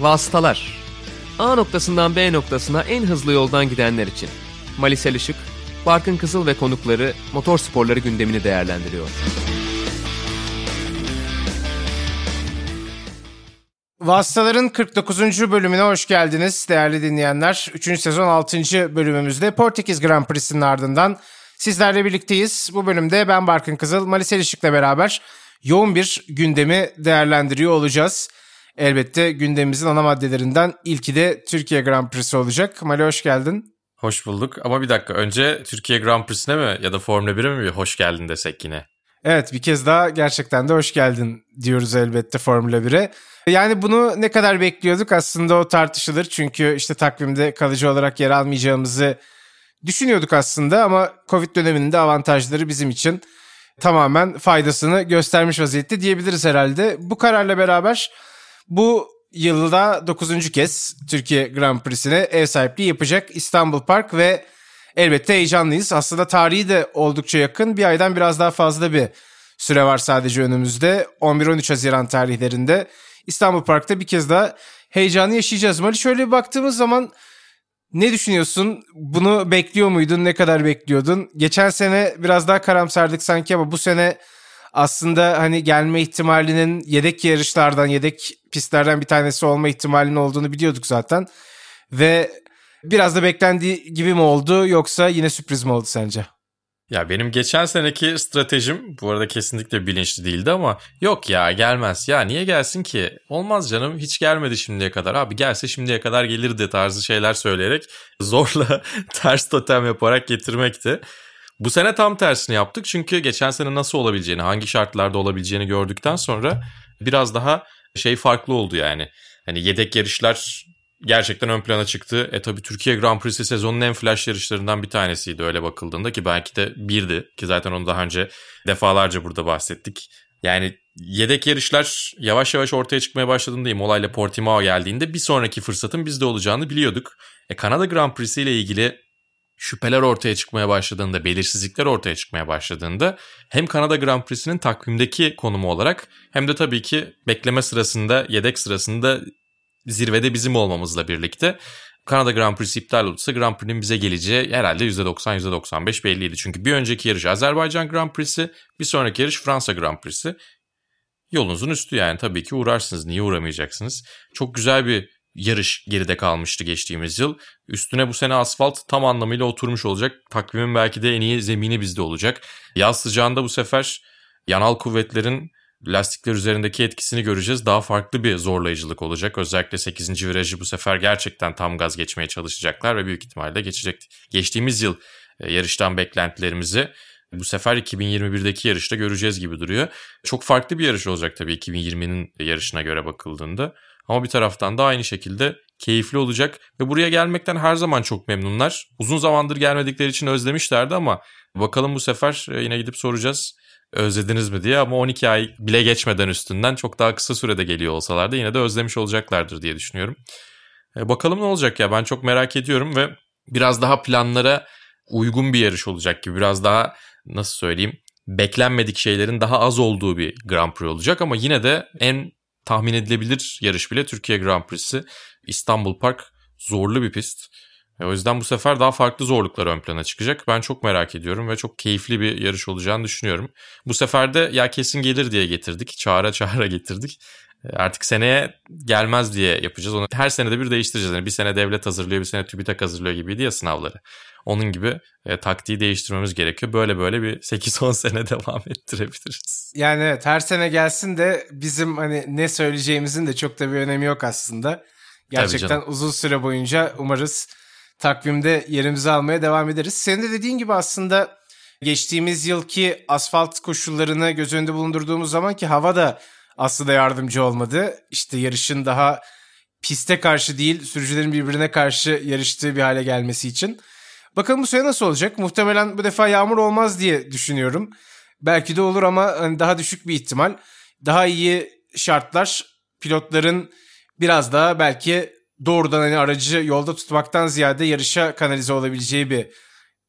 Vasıtalar A noktasından B noktasına en hızlı yoldan gidenler için. Malisel Işık, Barkın Kızıl ve konukları motor sporları gündemini değerlendiriyor. Vasıtaların 49. bölümüne hoş geldiniz değerli dinleyenler. 3. sezon 6. bölümümüzde Portekiz Grand Prix'sinin ardından sizlerle birlikteyiz. Bu bölümde ben Barkın Kızıl, Malisel Işık'la beraber yoğun bir gündemi değerlendiriyor olacağız. Elbette gündemimizin ana maddelerinden ilki de Türkiye Grand Prix'si olacak. Mali hoş geldin. Hoş bulduk ama bir dakika önce Türkiye Grand Prix'sine mi ya da Formula 1'e mi bir hoş geldin desek yine? Evet bir kez daha gerçekten de hoş geldin diyoruz elbette Formula 1'e. Yani bunu ne kadar bekliyorduk aslında o tartışılır. Çünkü işte takvimde kalıcı olarak yer almayacağımızı düşünüyorduk aslında ama Covid döneminde avantajları bizim için tamamen faydasını göstermiş vaziyette diyebiliriz herhalde. Bu kararla beraber bu yılda 9. kez Türkiye Grand Prix'sine ev sahipliği yapacak İstanbul Park ve elbette heyecanlıyız. Aslında tarihi de oldukça yakın. Bir aydan biraz daha fazla bir süre var sadece önümüzde. 11-13 Haziran tarihlerinde İstanbul Park'ta bir kez daha heyecanı yaşayacağız. Mali şöyle bir baktığımız zaman ne düşünüyorsun? Bunu bekliyor muydun? Ne kadar bekliyordun? Geçen sene biraz daha karamsardık sanki ama bu sene aslında hani gelme ihtimalinin yedek yarışlardan, yedek pistlerden bir tanesi olma ihtimalinin olduğunu biliyorduk zaten. Ve biraz da beklendiği gibi mi oldu yoksa yine sürpriz mi oldu sence? Ya benim geçen seneki stratejim bu arada kesinlikle bilinçli değildi ama yok ya gelmez. Ya niye gelsin ki? Olmaz canım hiç gelmedi şimdiye kadar. Abi gelse şimdiye kadar gelirdi tarzı şeyler söyleyerek zorla ters totem yaparak getirmekti. Bu sene tam tersini yaptık çünkü geçen sene nasıl olabileceğini, hangi şartlarda olabileceğini gördükten sonra biraz daha şey farklı oldu yani. Hani yedek yarışlar gerçekten ön plana çıktı. E tabi Türkiye Grand Prix'si sezonun en flash yarışlarından bir tanesiydi öyle bakıldığında ki belki de birdi ki zaten onu daha önce defalarca burada bahsettik. Yani yedek yarışlar yavaş yavaş ortaya çıkmaya başladığında Imola ile Portimao geldiğinde bir sonraki fırsatın bizde olacağını biliyorduk. E Kanada Grand Prix'si ile ilgili şüpheler ortaya çıkmaya başladığında, belirsizlikler ortaya çıkmaya başladığında hem Kanada Grand Prix'sinin takvimdeki konumu olarak hem de tabii ki bekleme sırasında, yedek sırasında zirvede bizim olmamızla birlikte Kanada Grand Prix'si iptal olursa Grand Prix'nin bize geleceği herhalde %90 %95 belliydi. Çünkü bir önceki yarış Azerbaycan Grand Prix'si, bir sonraki yarış Fransa Grand Prix'si. Yolunuzun üstü yani tabii ki uğrarsınız. Niye uğramayacaksınız? Çok güzel bir yarış geride kalmıştı geçtiğimiz yıl. Üstüne bu sene asfalt tam anlamıyla oturmuş olacak. Takvimin belki de en iyi zemini bizde olacak. Yaz sıcağında bu sefer yanal kuvvetlerin lastikler üzerindeki etkisini göreceğiz. Daha farklı bir zorlayıcılık olacak. Özellikle 8. virajı bu sefer gerçekten tam gaz geçmeye çalışacaklar ve büyük ihtimalle geçecek. Geçtiğimiz yıl e, yarıştan beklentilerimizi bu sefer 2021'deki yarışta göreceğiz gibi duruyor. Çok farklı bir yarış olacak tabii 2020'nin yarışına göre bakıldığında. Ama bir taraftan da aynı şekilde keyifli olacak ve buraya gelmekten her zaman çok memnunlar. Uzun zamandır gelmedikleri için özlemişlerdi ama bakalım bu sefer e, yine gidip soracağız özlediniz mi diye ama 12 ay bile geçmeden üstünden çok daha kısa sürede geliyor olsalar da yine de özlemiş olacaklardır diye düşünüyorum. E, bakalım ne olacak ya ben çok merak ediyorum ve biraz daha planlara uygun bir yarış olacak gibi biraz daha nasıl söyleyeyim beklenmedik şeylerin daha az olduğu bir Grand Prix olacak ama yine de en tahmin edilebilir yarış bile Türkiye Grand Prix'si. İstanbul Park zorlu bir pist. E, o yüzden bu sefer daha farklı zorluklar ön plana çıkacak. Ben çok merak ediyorum ve çok keyifli bir yarış olacağını düşünüyorum. Bu sefer de ya kesin gelir diye getirdik. Çağıra çağıra getirdik. E, artık seneye gelmez diye yapacağız. Onu her senede bir değiştireceğiz. Yani bir sene devlet hazırlıyor, bir sene TÜBİTAK hazırlıyor gibiydi ya sınavları. Onun gibi e, taktiği değiştirmemiz gerekiyor. Böyle böyle bir 8-10 sene devam ettirebiliriz. Yani evet her sene gelsin de bizim hani ne söyleyeceğimizin de çok da bir önemi yok aslında. Gerçekten uzun süre boyunca umarız takvimde yerimizi almaya devam ederiz. Senin de dediğin gibi aslında geçtiğimiz yılki asfalt koşullarını göz önünde bulundurduğumuz zaman ki hava da aslında yardımcı olmadı. İşte yarışın daha piste karşı değil sürücülerin birbirine karşı yarıştığı bir hale gelmesi için. Bakalım bu sene nasıl olacak? Muhtemelen bu defa yağmur olmaz diye düşünüyorum. Belki de olur ama hani daha düşük bir ihtimal. Daha iyi şartlar pilotların biraz daha belki doğrudan hani aracı yolda tutmaktan ziyade yarışa kanalize olabileceği bir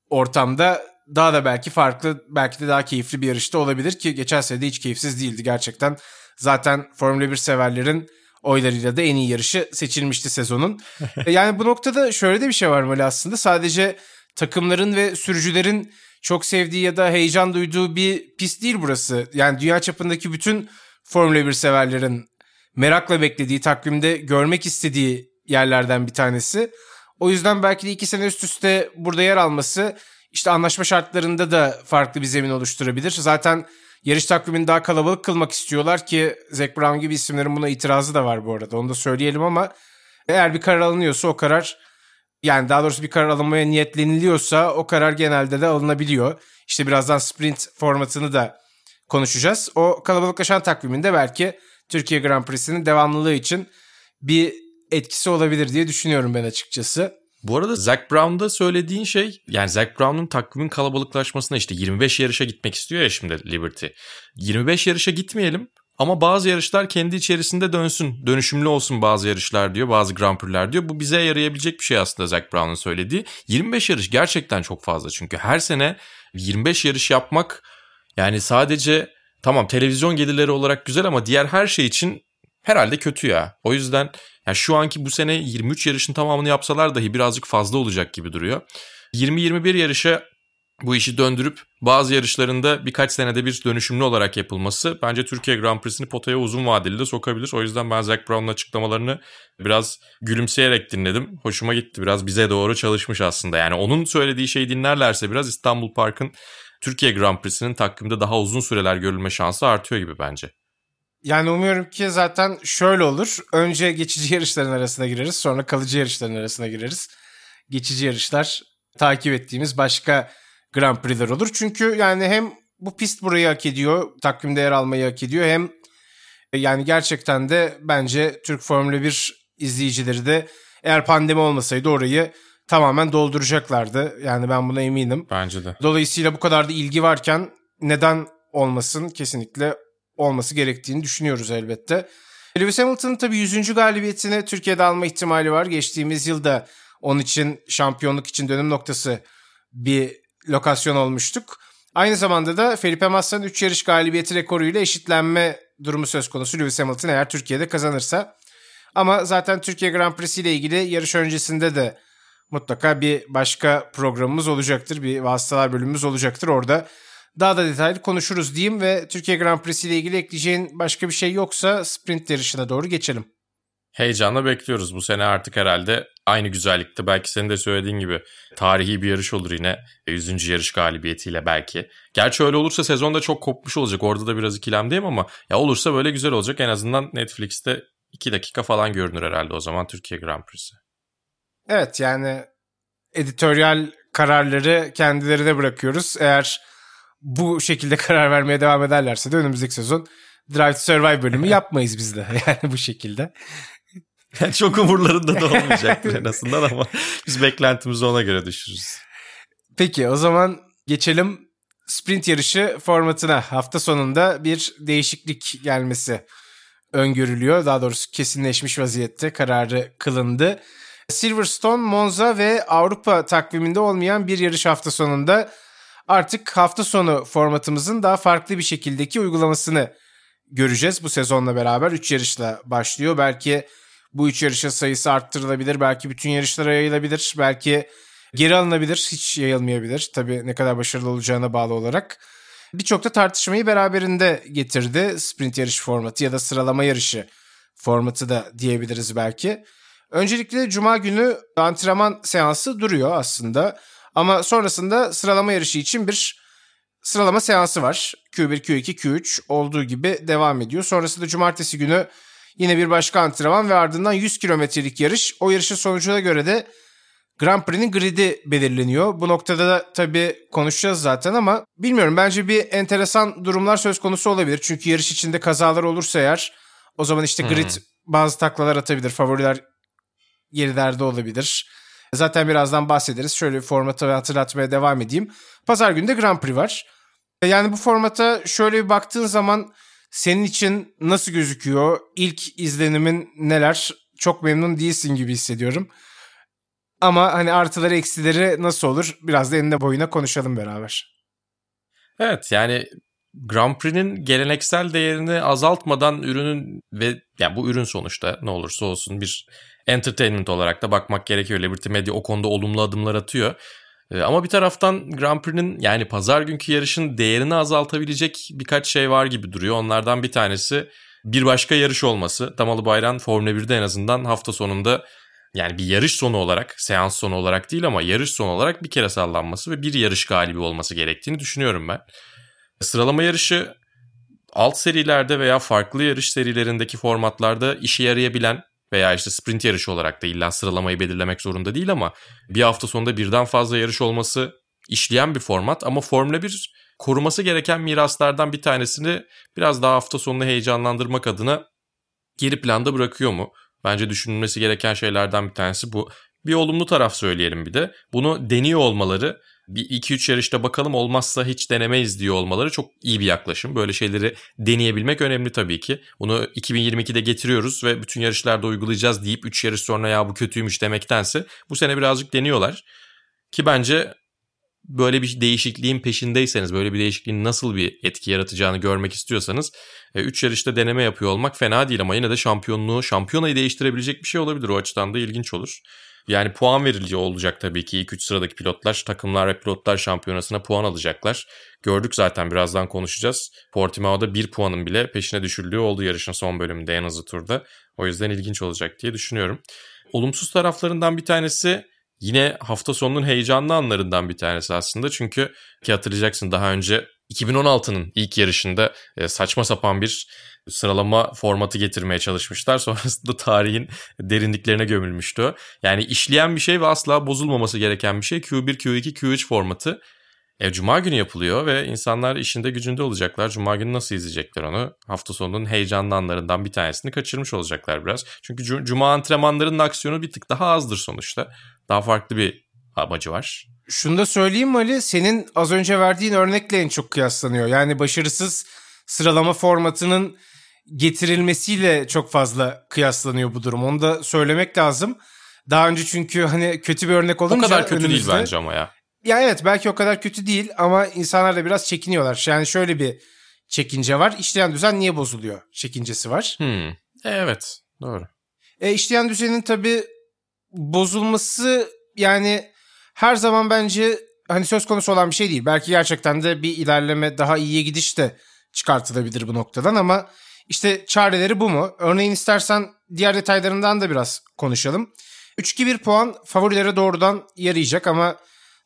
ortamda daha da belki farklı, belki de daha keyifli bir yarışta olabilir ki geçen sene de hiç keyifsiz değildi gerçekten. Zaten Formula 1 severlerin oylarıyla da en iyi yarışı seçilmişti sezonun. Yani bu noktada şöyle de bir şey var Mali aslında. Sadece takımların ve sürücülerin çok sevdiği ya da heyecan duyduğu bir pist değil burası. Yani dünya çapındaki bütün Formula 1 severlerin merakla beklediği, takvimde görmek istediği yerlerden bir tanesi. O yüzden belki de iki sene üst üste burada yer alması işte anlaşma şartlarında da farklı bir zemin oluşturabilir. Zaten yarış takvimini daha kalabalık kılmak istiyorlar ki Zac Brown gibi isimlerin buna itirazı da var bu arada. Onu da söyleyelim ama eğer bir karar alınıyorsa o karar yani daha doğrusu bir karar alınmaya niyetleniliyorsa o karar genelde de alınabiliyor. İşte birazdan sprint formatını da konuşacağız. O kalabalıklaşan takviminde belki Türkiye Grand Prix'sinin devamlılığı için bir etkisi olabilir diye düşünüyorum ben açıkçası. Bu arada Zac Brown'da söylediğin şey yani Zac Brown'un takvimin kalabalıklaşmasına işte 25 yarışa gitmek istiyor ya şimdi Liberty. 25 yarışa gitmeyelim ama bazı yarışlar kendi içerisinde dönsün. Dönüşümlü olsun bazı yarışlar diyor. Bazı Grand Prix'ler diyor. Bu bize yarayabilecek bir şey aslında Zac Brown'un söylediği. 25 yarış gerçekten çok fazla çünkü her sene 25 yarış yapmak yani sadece tamam televizyon gelirleri olarak güzel ama diğer her şey için herhalde kötü ya. O yüzden yani şu anki bu sene 23 yarışın tamamını yapsalar dahi birazcık fazla olacak gibi duruyor. 20-21 yarışa bu işi döndürüp bazı yarışlarında birkaç senede bir dönüşümlü olarak yapılması bence Türkiye Grand Prix'sini potaya uzun vadeli de sokabilir. O yüzden ben Zac Brown'un açıklamalarını biraz gülümseyerek dinledim. Hoşuma gitti. Biraz bize doğru çalışmış aslında. Yani onun söylediği şeyi dinlerlerse biraz İstanbul Park'ın Türkiye Grand Prix'sinin takvimde daha uzun süreler görülme şansı artıyor gibi bence. Yani umuyorum ki zaten şöyle olur. Önce geçici yarışların arasına gireriz. Sonra kalıcı yarışların arasına gireriz. Geçici yarışlar takip ettiğimiz başka Grand Prix'ler olur. Çünkü yani hem bu pist burayı hak ediyor. Takvimde yer almayı hak ediyor. Hem e, yani gerçekten de bence Türk Formula 1 izleyicileri de eğer pandemi olmasaydı orayı tamamen dolduracaklardı. Yani ben buna eminim. Bence de. Dolayısıyla bu kadar da ilgi varken neden olmasın? Kesinlikle olması gerektiğini düşünüyoruz elbette. Lewis Hamilton'ın tabii 100. galibiyetini Türkiye'de alma ihtimali var. Geçtiğimiz yılda onun için şampiyonluk için dönüm noktası bir lokasyon olmuştuk. Aynı zamanda da Felipe Massa'nın 3 yarış galibiyeti rekoruyla eşitlenme durumu söz konusu Lewis Hamilton eğer Türkiye'de kazanırsa. Ama zaten Türkiye Grand Prix ile ilgili yarış öncesinde de mutlaka bir başka programımız olacaktır. Bir vasıtalar bölümümüz olacaktır. Orada daha da detaylı konuşuruz diyeyim ve Türkiye Grand Prix ile ilgili ekleyeceğin başka bir şey yoksa sprint yarışına doğru geçelim. Heyecanla bekliyoruz. Bu sene artık herhalde aynı güzellikte belki senin de söylediğin gibi tarihi bir yarış olur yine 100. yarış galibiyetiyle belki. Gerçi öyle olursa sezonda çok kopmuş olacak. Orada da biraz ikilemdeyim ama ya olursa böyle güzel olacak. En azından Netflix'te 2 dakika falan görünür herhalde o zaman Türkiye Grand Prix'si. Evet yani editoryal kararları kendilerine bırakıyoruz. Eğer bu şekilde karar vermeye devam ederlerse de önümüzdeki sezon Drive to Survive bölümü yapmayız biz de yani bu şekilde. Yani çok umurlarında da olmayacaktır en azından ama biz beklentimizi ona göre düşürürüz. Peki o zaman geçelim sprint yarışı formatına. Hafta sonunda bir değişiklik gelmesi öngörülüyor. Daha doğrusu kesinleşmiş vaziyette kararı kılındı. Silverstone, Monza ve Avrupa takviminde olmayan bir yarış hafta sonunda artık hafta sonu formatımızın daha farklı bir şekildeki uygulamasını göreceğiz. Bu sezonla beraber 3 yarışla başlıyor. Belki bu 3 yarışa sayısı arttırılabilir. Belki bütün yarışlara yayılabilir. Belki geri alınabilir. Hiç yayılmayabilir. Tabii ne kadar başarılı olacağına bağlı olarak. Birçok da tartışmayı beraberinde getirdi. Sprint yarış formatı ya da sıralama yarışı formatı da diyebiliriz belki. Öncelikle cuma günü antrenman seansı duruyor aslında. Ama sonrasında sıralama yarışı için bir sıralama seansı var. Q1, Q2, Q3 olduğu gibi devam ediyor. Sonrasında cumartesi günü yine bir başka antrenman ve ardından 100 kilometrelik yarış. O yarışın sonucuna göre de Grand Prix'nin gridi belirleniyor. Bu noktada da tabii konuşacağız zaten ama bilmiyorum bence bir enteresan durumlar söz konusu olabilir. Çünkü yarış içinde kazalar olursa eğer o zaman işte grid hmm. bazı taklalar atabilir. Favoriler gerilerde olabilir. Zaten birazdan bahsederiz. Şöyle formatı hatırlatmaya devam edeyim. Pazar günü de Grand Prix var. Yani bu formata şöyle bir baktığın zaman senin için nasıl gözüküyor? İlk izlenimin neler? Çok memnun değilsin gibi hissediyorum. Ama hani artıları eksileri nasıl olur? Biraz da enine boyuna konuşalım beraber. Evet yani Grand Prix'nin geleneksel değerini azaltmadan ürünün ve yani bu ürün sonuçta ne olursa olsun bir entertainment olarak da bakmak gerekiyor. Liberty Media o konuda olumlu adımlar atıyor. Ee, ama bir taraftan Grand Prix'nin yani pazar günkü yarışın değerini azaltabilecek birkaç şey var gibi duruyor. Onlardan bir tanesi bir başka yarış olması. Damalı Bayram Formula 1'de en azından hafta sonunda yani bir yarış sonu olarak, seans sonu olarak değil ama yarış sonu olarak bir kere sallanması ve bir yarış galibi olması gerektiğini düşünüyorum ben. Sıralama yarışı alt serilerde veya farklı yarış serilerindeki formatlarda işe yarayabilen veya işte sprint yarışı olarak da illa sıralamayı belirlemek zorunda değil ama bir hafta sonunda birden fazla yarış olması işleyen bir format ama Formula 1 koruması gereken miraslardan bir tanesini biraz daha hafta sonunu heyecanlandırmak adına geri planda bırakıyor mu? Bence düşünülmesi gereken şeylerden bir tanesi bu. Bir olumlu taraf söyleyelim bir de. Bunu deniyor olmaları bir 2-3 yarışta bakalım olmazsa hiç denemeyiz diyor olmaları çok iyi bir yaklaşım. Böyle şeyleri deneyebilmek önemli tabii ki. Bunu 2022'de getiriyoruz ve bütün yarışlarda uygulayacağız deyip 3 yarış sonra ya bu kötüymüş demektense bu sene birazcık deniyorlar. Ki bence böyle bir değişikliğin peşindeyseniz, böyle bir değişikliğin nasıl bir etki yaratacağını görmek istiyorsanız 3 e, yarışta deneme yapıyor olmak fena değil ama yine de şampiyonluğu, şampiyonayı değiştirebilecek bir şey olabilir. O açıdan da ilginç olur. Yani puan verilici olacak tabii ki. İlk 3 sıradaki pilotlar takımlar ve pilotlar şampiyonasına puan alacaklar. Gördük zaten birazdan konuşacağız. Portimao'da bir puanın bile peşine düşüldüğü oldu yarışın son bölümünde en hızlı turda. O yüzden ilginç olacak diye düşünüyorum. Olumsuz taraflarından bir tanesi yine hafta sonunun heyecanlı anlarından bir tanesi aslında. Çünkü ki hatırlayacaksın daha önce 2016'nın ilk yarışında e, saçma sapan bir sıralama formatı getirmeye çalışmışlar. Sonrasında tarihin derinliklerine gömülmüştü. Yani işleyen bir şey ve asla bozulmaması gereken bir şey Q1, Q2, Q3 formatı. E, Cuma günü yapılıyor ve insanlar işinde gücünde olacaklar. Cuma günü nasıl izleyecekler onu? Hafta sonunun heyecanlı anlarından bir tanesini kaçırmış olacaklar biraz. Çünkü Cuma antrenmanlarının aksiyonu bir tık daha azdır sonuçta. Daha farklı bir amacı var. Şunu da söyleyeyim Ali, senin az önce verdiğin örnekle en çok kıyaslanıyor. Yani başarısız sıralama formatının getirilmesiyle çok fazla kıyaslanıyor bu durum. Onu da söylemek lazım. Daha önce çünkü hani kötü bir örnek olunca... O kadar kötü önümüzde... değil bence ama ya. Ya evet belki o kadar kötü değil ama insanlar da biraz çekiniyorlar. Yani şöyle bir çekince var. İşleyen düzen niye bozuluyor çekincesi var. Hmm. Evet doğru. E, işleyen düzenin tabii bozulması yani her zaman bence hani söz konusu olan bir şey değil. Belki gerçekten de bir ilerleme daha iyiye gidiş de çıkartılabilir bu noktadan ama işte çareleri bu mu? Örneğin istersen diğer detaylarından da biraz konuşalım. 3-2-1 puan favorilere doğrudan yarayacak ama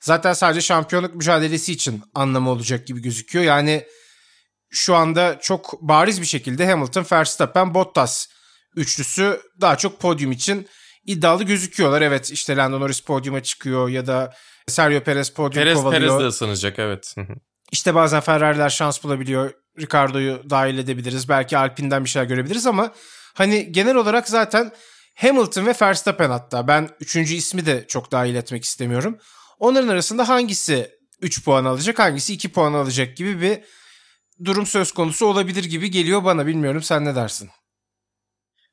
zaten sadece şampiyonluk mücadelesi için anlamı olacak gibi gözüküyor. Yani şu anda çok bariz bir şekilde Hamilton, Verstappen, Bottas üçlüsü daha çok podyum için iddialı gözüküyorlar. Evet işte Lando Norris podyuma çıkıyor ya da Sergio Perez podyum Perez, kovalıyor. Perez de ısınacak evet. İşte bazen Ferrari'ler şans bulabiliyor. Ricardo'yu dahil edebiliriz. Belki Alpine'den bir şeyler görebiliriz ama hani genel olarak zaten Hamilton ve Verstappen hatta ben üçüncü ismi de çok dahil etmek istemiyorum. Onların arasında hangisi 3 puan alacak hangisi 2 puan alacak gibi bir durum söz konusu olabilir gibi geliyor bana. Bilmiyorum sen ne dersin?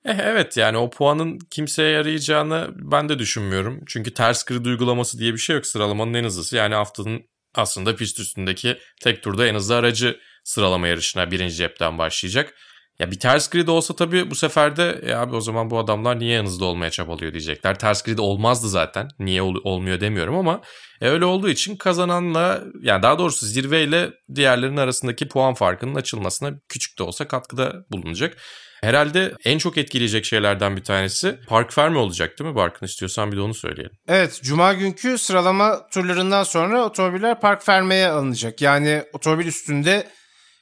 Eh, evet yani o puanın kimseye yarayacağını ben de düşünmüyorum. Çünkü ters grid uygulaması diye bir şey yok sıralamanın en hızlısı. Yani haftanın aslında pist üstündeki tek turda en hızlı aracı sıralama yarışına birinci cepten başlayacak. Ya bir ters grid olsa tabii bu sefer de e abi o zaman bu adamlar niye hızlı olmaya çabalıyor diyecekler. Ters grid olmazdı zaten. Niye ol- olmuyor demiyorum ama e öyle olduğu için kazananla yani daha doğrusu zirveyle diğerlerinin arasındaki puan farkının açılmasına küçük de olsa katkıda bulunacak. Herhalde en çok etkileyecek şeylerden bir tanesi park fermi olacak değil mi Barkın? istiyorsan bir de onu söyleyelim. Evet, cuma günkü sıralama turlarından sonra otomobiller park fermeye alınacak. Yani otomobil üstünde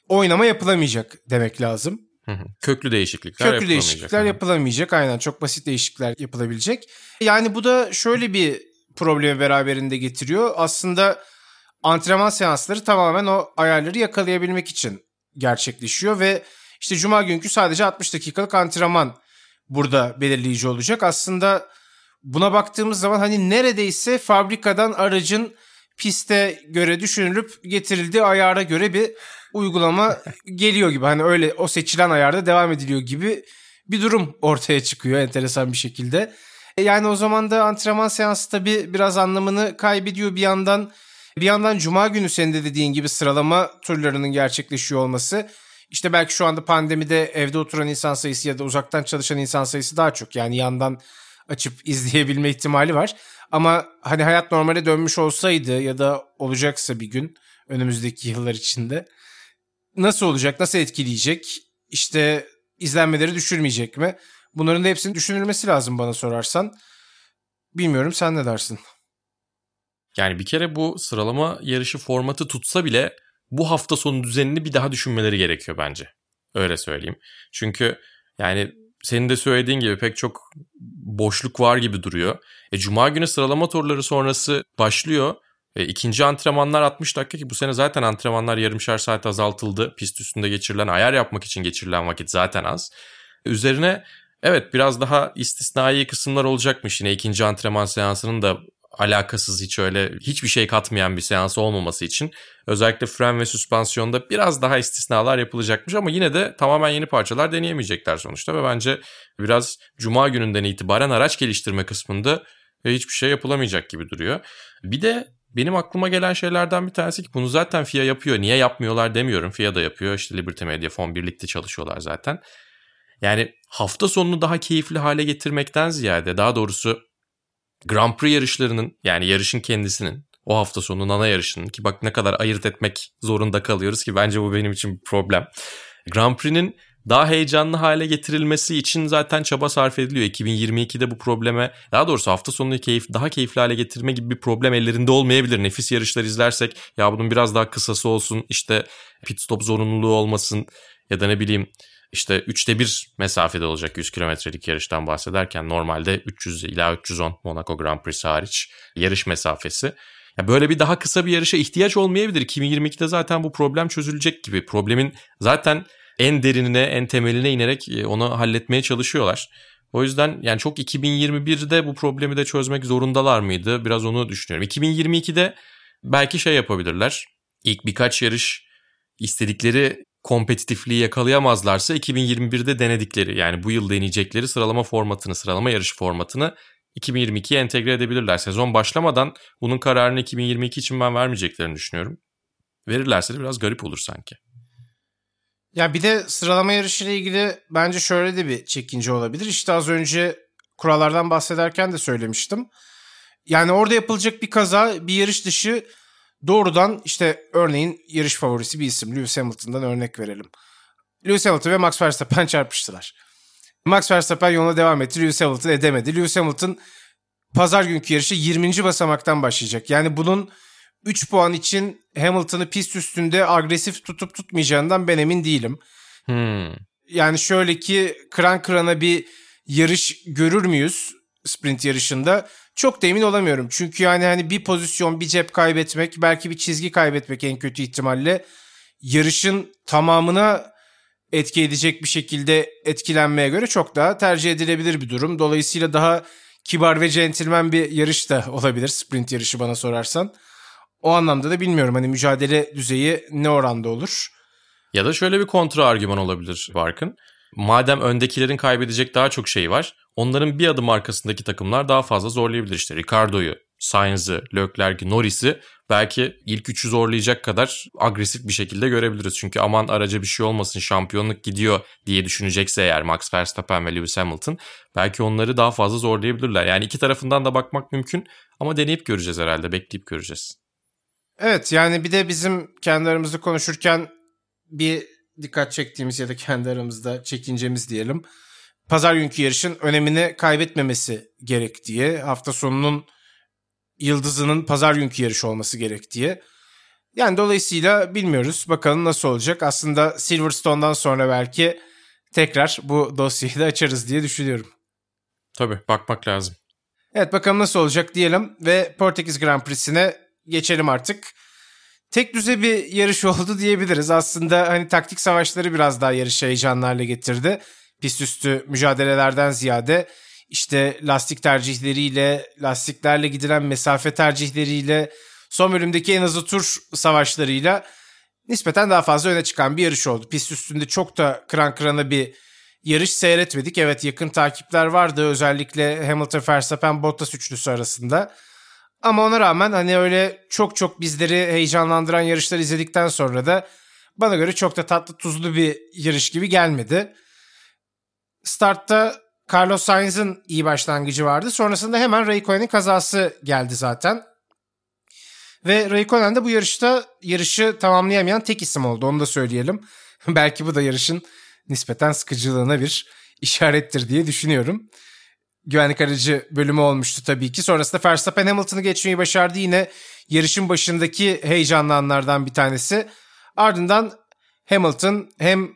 oynama yapılamayacak demek lazım. Köklü değişiklikler Köklü değişiklikler yapılamayacak. Aynen çok basit değişiklikler yapılabilecek. Yani bu da şöyle bir problemi beraberinde getiriyor. Aslında antrenman seansları tamamen o ayarları yakalayabilmek için gerçekleşiyor ve işte cuma günkü sadece 60 dakikalık antrenman burada belirleyici olacak. Aslında buna baktığımız zaman hani neredeyse fabrikadan aracın piste göre düşünülüp getirildiği ayara göre bir uygulama geliyor gibi. Hani öyle o seçilen ayarda devam ediliyor gibi bir durum ortaya çıkıyor enteresan bir şekilde. E yani o zaman da antrenman seansı tabii biraz anlamını kaybediyor bir yandan. Bir yandan cuma günü senin de dediğin gibi sıralama turlarının gerçekleşiyor olması. İşte belki şu anda pandemide evde oturan insan sayısı ya da uzaktan çalışan insan sayısı daha çok. Yani yandan açıp izleyebilme ihtimali var. Ama hani hayat normale dönmüş olsaydı ya da olacaksa bir gün önümüzdeki yıllar içinde nasıl olacak, nasıl etkileyecek? İşte izlenmeleri düşürmeyecek mi? Bunların da hepsinin düşünülmesi lazım bana sorarsan. Bilmiyorum sen ne dersin? Yani bir kere bu sıralama yarışı formatı tutsa bile bu hafta sonu düzenini bir daha düşünmeleri gerekiyor bence. Öyle söyleyeyim. Çünkü yani senin de söylediğin gibi pek çok boşluk var gibi duruyor. E, Cuma günü sıralama turları sonrası başlıyor. E, ikinci antrenmanlar 60 dakika ki bu sene zaten antrenmanlar yarımşar saat azaltıldı. Pist üstünde geçirilen, ayar yapmak için geçirilen vakit zaten az. E, üzerine evet biraz daha istisnai kısımlar olacakmış yine ikinci antrenman seansının da alakasız hiç öyle hiçbir şey katmayan bir seans olmaması için özellikle fren ve süspansiyonda biraz daha istisnalar yapılacakmış ama yine de tamamen yeni parçalar deneyemeyecekler sonuçta ve bence biraz cuma gününden itibaren araç geliştirme kısmında hiçbir şey yapılamayacak gibi duruyor. Bir de benim aklıma gelen şeylerden bir tanesi ki bunu zaten FIA yapıyor. Niye yapmıyorlar demiyorum. FIA da yapıyor. İşte Liberty Media Fon birlikte çalışıyorlar zaten. Yani hafta sonunu daha keyifli hale getirmekten ziyade daha doğrusu Grand Prix yarışlarının yani yarışın kendisinin o hafta sonu ana yarışının ki bak ne kadar ayırt etmek zorunda kalıyoruz ki bence bu benim için bir problem. Grand Prix'nin daha heyecanlı hale getirilmesi için zaten çaba sarf ediliyor. 2022'de bu probleme daha doğrusu hafta sonunu keyif, daha keyifli hale getirme gibi bir problem ellerinde olmayabilir. Nefis yarışlar izlersek ya bunun biraz daha kısası olsun işte pit stop zorunluluğu olmasın ya da ne bileyim işte 3'te 1 mesafede olacak 100 kilometrelik yarıştan bahsederken normalde 300 ila 310 Monaco Grand Prix hariç yarış mesafesi. Ya böyle bir daha kısa bir yarışa ihtiyaç olmayabilir. 2022'de zaten bu problem çözülecek gibi. Problemin zaten en derinine, en temeline inerek e, onu halletmeye çalışıyorlar. O yüzden yani çok 2021'de bu problemi de çözmek zorundalar mıydı? Biraz onu düşünüyorum. 2022'de belki şey yapabilirler. İlk birkaç yarış istedikleri kompetitifliği yakalayamazlarsa 2021'de denedikleri yani bu yıl deneyecekleri sıralama formatını, sıralama yarış formatını 2022'ye entegre edebilirler. Sezon başlamadan bunun kararını 2022 için ben vermeyeceklerini düşünüyorum. Verirlerse de biraz garip olur sanki. Ya bir de sıralama yarışıyla ilgili bence şöyle de bir çekince olabilir. İşte az önce kurallardan bahsederken de söylemiştim. Yani orada yapılacak bir kaza bir yarış dışı doğrudan işte örneğin yarış favorisi bir isim Lewis Hamilton'dan örnek verelim. Lewis Hamilton ve Max Verstappen çarpıştılar. Max Verstappen yoluna devam etti. Lewis Hamilton edemedi. Lewis Hamilton pazar günkü yarışı 20. basamaktan başlayacak. Yani bunun 3 puan için Hamilton'ı pist üstünde agresif tutup tutmayacağından ben emin değilim. Hmm. Yani şöyle ki kıran kırana bir yarış görür müyüz sprint yarışında? Çok da emin olamıyorum. Çünkü yani hani bir pozisyon, bir cep kaybetmek, belki bir çizgi kaybetmek en kötü ihtimalle yarışın tamamına etki edecek bir şekilde etkilenmeye göre çok daha tercih edilebilir bir durum. Dolayısıyla daha kibar ve centilmen bir yarış da olabilir sprint yarışı bana sorarsan. O anlamda da bilmiyorum hani mücadele düzeyi ne oranda olur. Ya da şöyle bir kontra argüman olabilir Barkın. Madem öndekilerin kaybedecek daha çok şey var, onların bir adım arkasındaki takımlar daha fazla zorlayabilir. İşte Ricardo'yu, Sainz'ı, Leclerc'i, Norris'i belki ilk üçü zorlayacak kadar agresif bir şekilde görebiliriz. Çünkü aman araca bir şey olmasın şampiyonluk gidiyor diye düşünecekse eğer Max Verstappen ve Lewis Hamilton belki onları daha fazla zorlayabilirler. Yani iki tarafından da bakmak mümkün ama deneyip göreceğiz herhalde bekleyip göreceğiz. Evet yani bir de bizim kendi aramızda konuşurken bir dikkat çektiğimiz ya da kendi aramızda çekincemiz diyelim. Pazar günkü yarışın önemini kaybetmemesi gerek diye. Hafta sonunun yıldızının pazar günkü yarış olması gerek diye. Yani dolayısıyla bilmiyoruz. Bakalım nasıl olacak. Aslında Silverstone'dan sonra belki tekrar bu dosyayı da açarız diye düşünüyorum. Tabii bakmak lazım. Evet bakalım nasıl olacak diyelim ve Portekiz Grand Prix'sine geçelim artık. Tek düze bir yarış oldu diyebiliriz. Aslında hani taktik savaşları biraz daha yarış heyecanlarla getirdi. Pist üstü mücadelelerden ziyade işte lastik tercihleriyle, lastiklerle gidilen mesafe tercihleriyle, son bölümdeki en hızlı tur savaşlarıyla nispeten daha fazla öne çıkan bir yarış oldu. Pist üstünde çok da kıran kırana bir yarış seyretmedik. Evet yakın takipler vardı özellikle Hamilton, Verstappen, Bottas üçlüsü arasında. Ama ona rağmen hani öyle çok çok bizleri heyecanlandıran yarışlar izledikten sonra da bana göre çok da tatlı tuzlu bir yarış gibi gelmedi. Startta Carlos Sainz'ın iyi başlangıcı vardı. Sonrasında hemen Raikkonen'in kazası geldi zaten. Ve Raikkonen de bu yarışta yarışı tamamlayamayan tek isim oldu. Onu da söyleyelim. Belki bu da yarışın nispeten sıkıcılığına bir işarettir diye düşünüyorum. Güvenlik aracı bölümü olmuştu tabii ki. Sonrasında Verstappen Hamilton'ı geçmeyi başardı. Yine yarışın başındaki heyecanlı anlardan bir tanesi. Ardından Hamilton hem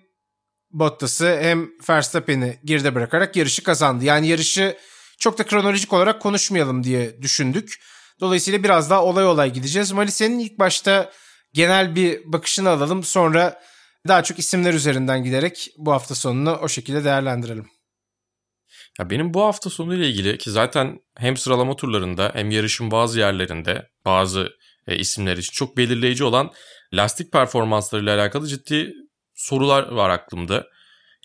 Bottas'ı hem Verstappen'i geride bırakarak yarışı kazandı. Yani yarışı çok da kronolojik olarak konuşmayalım diye düşündük. Dolayısıyla biraz daha olay olay gideceğiz. Mali senin ilk başta genel bir bakışını alalım. Sonra daha çok isimler üzerinden giderek bu hafta sonunu o şekilde değerlendirelim. Ya benim bu hafta sonu ile ilgili ki zaten hem sıralama turlarında hem yarışın bazı yerlerinde bazı e, isimler için çok belirleyici olan lastik performanslarıyla alakalı ciddi sorular var aklımda.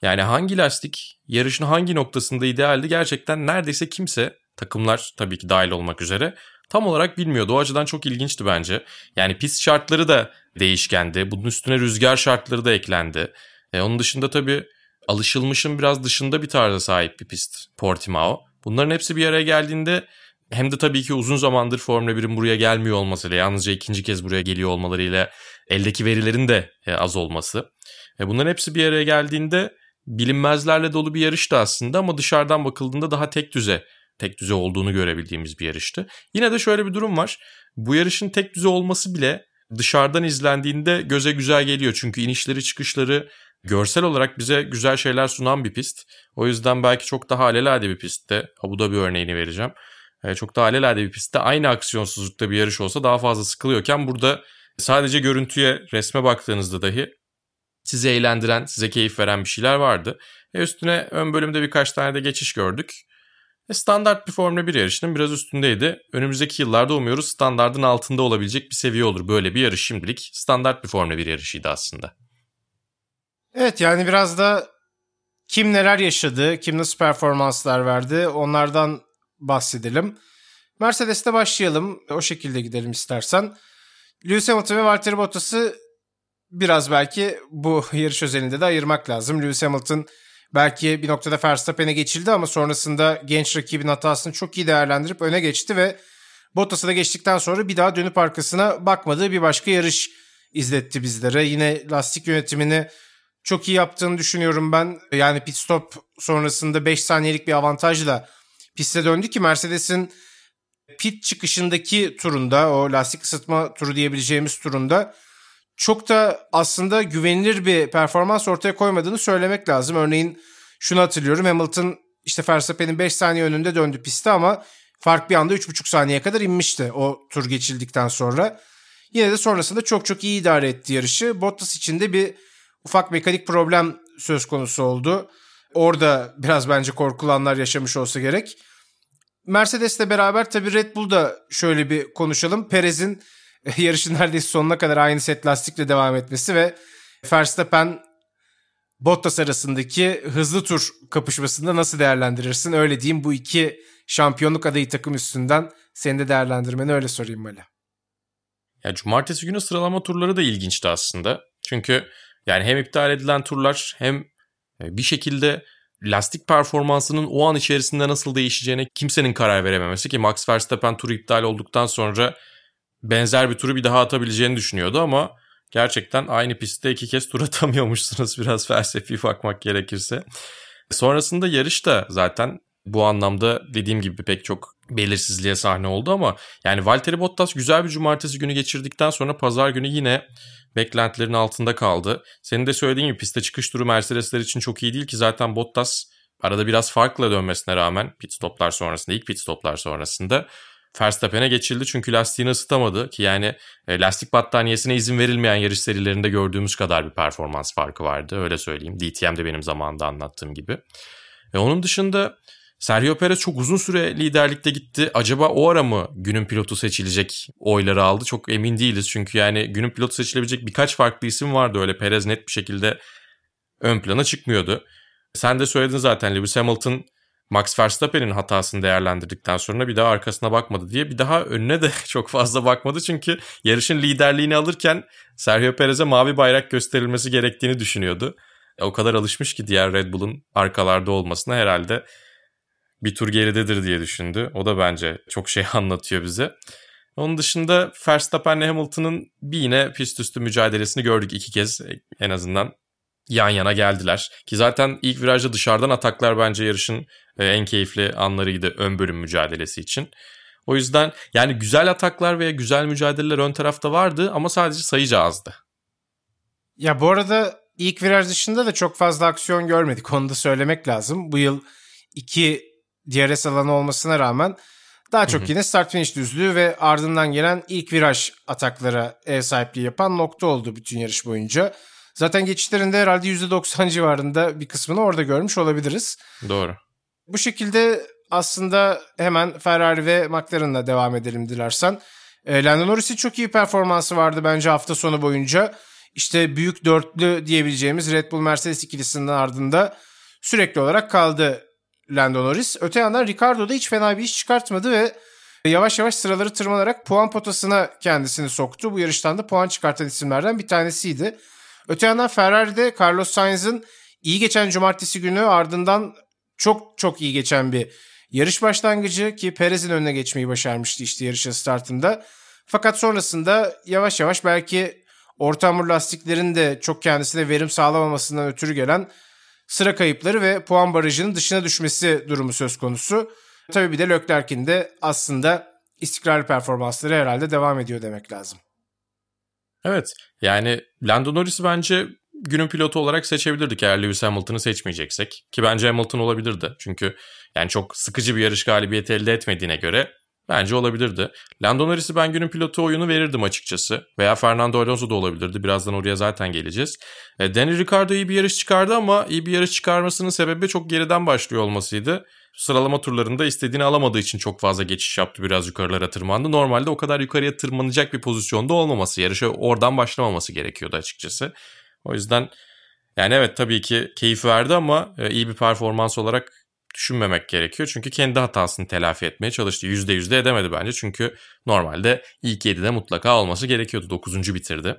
Yani hangi lastik yarışın hangi noktasında idealdi gerçekten neredeyse kimse takımlar tabii ki dahil olmak üzere tam olarak bilmiyordu. O açıdan çok ilginçti bence. Yani pist şartları da değişkendi. Bunun üstüne rüzgar şartları da eklendi. E, onun dışında tabii alışılmışın biraz dışında bir tarza sahip bir pist Portimao. Bunların hepsi bir araya geldiğinde hem de tabii ki uzun zamandır Formula 1'in buraya gelmiyor olmasıyla yalnızca ikinci kez buraya geliyor olmalarıyla eldeki verilerin de e, az olması. E, bunların hepsi bir araya geldiğinde bilinmezlerle dolu bir yarıştı aslında ama dışarıdan bakıldığında daha tek düze tek düze olduğunu görebildiğimiz bir yarıştı. Yine de şöyle bir durum var. Bu yarışın tek düze olması bile dışarıdan izlendiğinde göze güzel geliyor. Çünkü inişleri çıkışları görsel olarak bize güzel şeyler sunan bir pist. O yüzden belki çok daha alelade bir pistte. Abu Dhabi örneğini vereceğim. E, çok daha alelade bir pistte aynı aksiyonsuzlukta bir yarış olsa daha fazla sıkılıyorken burada sadece görüntüye, resme baktığınızda dahi sizi eğlendiren, size keyif veren bir şeyler vardı. E üstüne ön bölümde birkaç tane de geçiş gördük. E standart bir Formula 1 yarışının biraz üstündeydi. Önümüzdeki yıllarda umuyoruz standardın altında olabilecek bir seviye olur. Böyle bir yarış şimdilik standart bir Formula 1 yarışıydı aslında. Evet yani biraz da kim neler yaşadı, kim nasıl performanslar verdi onlardan bahsedelim. Mercedes'te başlayalım. O şekilde gidelim istersen. Lewis Hamilton ve Valtteri Bottas'ı biraz belki bu yarış özelinde de ayırmak lazım. Lewis Hamilton belki bir noktada Verstappen'e geçildi ama sonrasında genç rakibin hatasını çok iyi değerlendirip öne geçti ve Bottas'a da geçtikten sonra bir daha dönüp arkasına bakmadığı bir başka yarış izletti bizlere. Yine lastik yönetimini çok iyi yaptığını düşünüyorum ben. Yani pit stop sonrasında 5 saniyelik bir avantajla piste döndü ki Mercedes'in pit çıkışındaki turunda o lastik ısıtma turu diyebileceğimiz turunda çok da aslında güvenilir bir performans ortaya koymadığını söylemek lazım. Örneğin şunu hatırlıyorum Hamilton işte Verstappen'in 5 saniye önünde döndü piste ama fark bir anda 3,5 saniye kadar inmişti o tur geçildikten sonra. Yine de sonrasında çok çok iyi idare etti yarışı. Bottas için de bir ufak mekanik problem söz konusu oldu. Orada biraz bence korkulanlar yaşamış olsa gerek. Mercedes'le beraber tabii Red Bull'da şöyle bir konuşalım. Perez'in yarışın neredeyse sonuna kadar aynı set lastikle devam etmesi ve Verstappen Bottas arasındaki hızlı tur kapışmasında nasıl değerlendirirsin? Öyle diyeyim bu iki şampiyonluk adayı takım üstünden senin de değerlendirmeni öyle sorayım Mali. Ya cumartesi günü sıralama turları da ilginçti aslında. Çünkü yani hem iptal edilen turlar hem e, bir şekilde lastik performansının o an içerisinde nasıl değişeceğine kimsenin karar verememesi ki Max Verstappen turu iptal olduktan sonra benzer bir turu bir daha atabileceğini düşünüyordu ama gerçekten aynı pistte iki kez tur atamıyormuşsunuz biraz felsefi bakmak gerekirse. Sonrasında yarış da zaten bu anlamda dediğim gibi pek çok belirsizliğe sahne oldu ama yani Valtteri Bottas güzel bir cumartesi günü geçirdikten sonra pazar günü yine beklentilerin altında kaldı. Senin de söylediğin gibi piste çıkış turu Mercedesler için çok iyi değil ki zaten Bottas arada biraz farkla dönmesine rağmen pit stoplar sonrasında ilk pit stoplar sonrasında Verstappen'e geçildi çünkü lastiğini ısıtamadı ki yani e, lastik battaniyesine izin verilmeyen yarış serilerinde gördüğümüz kadar bir performans farkı vardı öyle söyleyeyim. DTM'de benim zamanında anlattığım gibi. E, onun dışında Sergio Perez çok uzun süre liderlikte gitti. Acaba o ara mı günün pilotu seçilecek oyları aldı? Çok emin değiliz. Çünkü yani günün pilotu seçilebilecek birkaç farklı isim vardı. Öyle Perez net bir şekilde ön plana çıkmıyordu. Sen de söyledin zaten Lewis Hamilton Max Verstappen'in hatasını değerlendirdikten sonra bir daha arkasına bakmadı diye bir daha önüne de çok fazla bakmadı. Çünkü yarışın liderliğini alırken Sergio Perez'e mavi bayrak gösterilmesi gerektiğini düşünüyordu. E, o kadar alışmış ki diğer Red Bull'un arkalarda olmasına herhalde bir tur geridedir diye düşündü. O da bence çok şey anlatıyor bize. Onun dışında Verstappen'le Hamilton'ın bir yine pist üstü mücadelesini gördük iki kez en azından yan yana geldiler. Ki zaten ilk virajda dışarıdan ataklar bence yarışın e, en keyifli anlarıydı ön bölüm mücadelesi için. O yüzden yani güzel ataklar veya güzel mücadeleler ön tarafta vardı ama sadece sayıca azdı. Ya bu arada ilk viraj dışında da çok fazla aksiyon görmedik. Onu da söylemek lazım. Bu yıl iki DRS alanı olmasına rağmen daha çok yine start finish düzlüğü ve ardından gelen ilk viraj ataklara ev sahipliği yapan nokta oldu bütün yarış boyunca. Zaten geçişlerinde herhalde %90 civarında bir kısmını orada görmüş olabiliriz. Doğru. Bu şekilde aslında hemen Ferrari ve McLaren'la devam edelim dilersen. E, Lando Norris'in çok iyi performansı vardı bence hafta sonu boyunca. İşte büyük dörtlü diyebileceğimiz Red Bull Mercedes ikilisinin ardında sürekli olarak kaldı Lando Norris. Öte yandan Ricardo da hiç fena bir iş çıkartmadı ve yavaş yavaş sıraları tırmanarak puan potasına kendisini soktu. Bu yarıştan da puan çıkartan isimlerden bir tanesiydi. Öte yandan Ferrari'de Carlos Sainz'ın iyi geçen cumartesi günü ardından çok çok iyi geçen bir yarış başlangıcı ki Perez'in önüne geçmeyi başarmıştı işte yarışın startında. Fakat sonrasında yavaş yavaş belki orta hamur lastiklerin de çok kendisine verim sağlamamasından ötürü gelen sıra kayıpları ve puan barajının dışına düşmesi durumu söz konusu. Tabii bir de Leclerc'in de aslında istikrarlı performansları herhalde devam ediyor demek lazım. Evet yani Lando Norris'i bence günün pilotu olarak seçebilirdik eğer Lewis Hamilton'ı seçmeyeceksek. Ki bence Hamilton olabilirdi. Çünkü yani çok sıkıcı bir yarış galibiyeti elde etmediğine göre bence olabilirdi. Lando Norris'i ben günün pilotu oyunu verirdim açıkçası. Veya Fernando Alonso da olabilirdi. Birazdan oraya zaten geleceğiz. E, Danny Ricciardo iyi bir yarış çıkardı ama iyi bir yarış çıkarmasının sebebi çok geriden başlıyor olmasıydı sıralama turlarında istediğini alamadığı için çok fazla geçiş yaptı. Biraz yukarılara tırmandı. Normalde o kadar yukarıya tırmanacak bir pozisyonda olmaması, yarışa oradan başlamaması gerekiyordu açıkçası. O yüzden yani evet tabii ki keyif verdi ama e, iyi bir performans olarak düşünmemek gerekiyor. Çünkü kendi hatasını telafi etmeye çalıştı. %100 de edemedi bence. Çünkü normalde ilk 7'de mutlaka olması gerekiyordu. 9. bitirdi.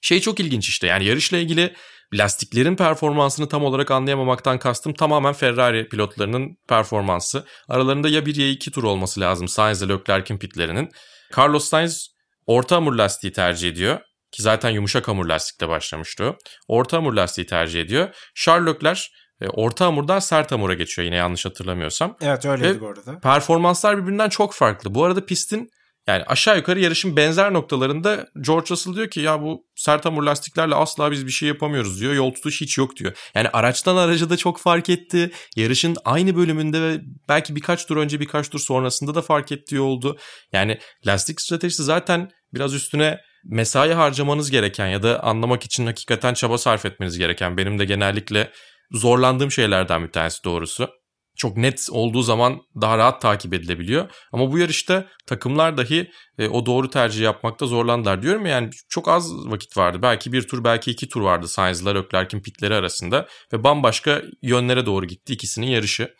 Şey çok ilginç işte yani yarışla ilgili lastiklerin performansını tam olarak anlayamamaktan kastım tamamen Ferrari pilotlarının performansı. Aralarında ya bir ya iki tur olması lazım Sainz ile Leclerc'in pitlerinin. Carlos Sainz orta hamur lastiği tercih ediyor. Ki zaten yumuşak hamur lastikte başlamıştı. Orta hamur lastiği tercih ediyor. Charles Leclerc orta hamurdan sert hamura geçiyor yine yanlış hatırlamıyorsam. Evet öyleydi Ve bu arada. Performanslar birbirinden çok farklı. Bu arada pistin yani aşağı yukarı yarışın benzer noktalarında George Russell diyor ki ya bu sert hamur lastiklerle asla biz bir şey yapamıyoruz diyor. Yol tutuş hiç yok diyor. Yani araçtan araca da çok fark etti. Yarışın aynı bölümünde ve belki birkaç tur önce birkaç tur sonrasında da fark ettiği oldu. Yani lastik stratejisi zaten biraz üstüne mesai harcamanız gereken ya da anlamak için hakikaten çaba sarf etmeniz gereken benim de genellikle zorlandığım şeylerden bir tanesi doğrusu çok net olduğu zaman daha rahat takip edilebiliyor. Ama bu yarışta takımlar dahi e, o doğru tercih yapmakta zorlandılar diyorum yani çok az vakit vardı. Belki bir tur belki iki tur vardı Sainz'la Leclerc'in pitleri arasında ve bambaşka yönlere doğru gitti ikisinin yarışı.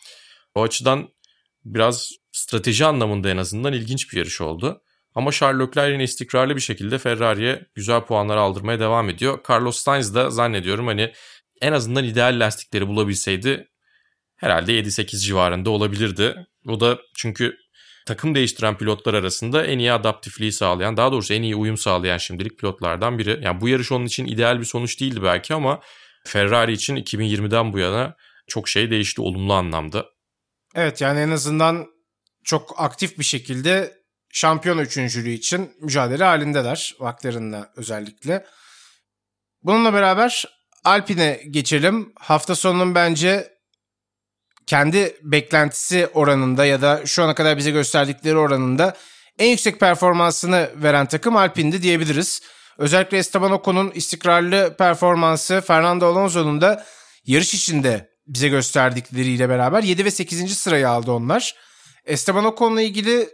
O açıdan biraz strateji anlamında en azından ilginç bir yarış oldu. Ama Charles Leclerc yine istikrarlı bir şekilde Ferrari'ye güzel puanlar aldırmaya devam ediyor. Carlos Sainz da zannediyorum hani en azından ideal lastikleri bulabilseydi herhalde 7-8 civarında olabilirdi. O da çünkü takım değiştiren pilotlar arasında en iyi adaptifliği sağlayan, daha doğrusu en iyi uyum sağlayan şimdilik pilotlardan biri. Yani bu yarış onun için ideal bir sonuç değildi belki ama Ferrari için 2020'den bu yana çok şey değişti olumlu anlamda. Evet yani en azından çok aktif bir şekilde şampiyon üçüncülüğü için mücadele halindeler. McLaren'la özellikle. Bununla beraber Alpine geçelim. Hafta sonunun bence kendi beklentisi oranında ya da şu ana kadar bize gösterdikleri oranında en yüksek performansını veren takım Alpine'di diyebiliriz. Özellikle Esteban Ocon'un istikrarlı performansı Fernando Alonso'nun da yarış içinde bize gösterdikleriyle beraber 7 ve 8. sırayı aldı onlar. Esteban Ocon'la ilgili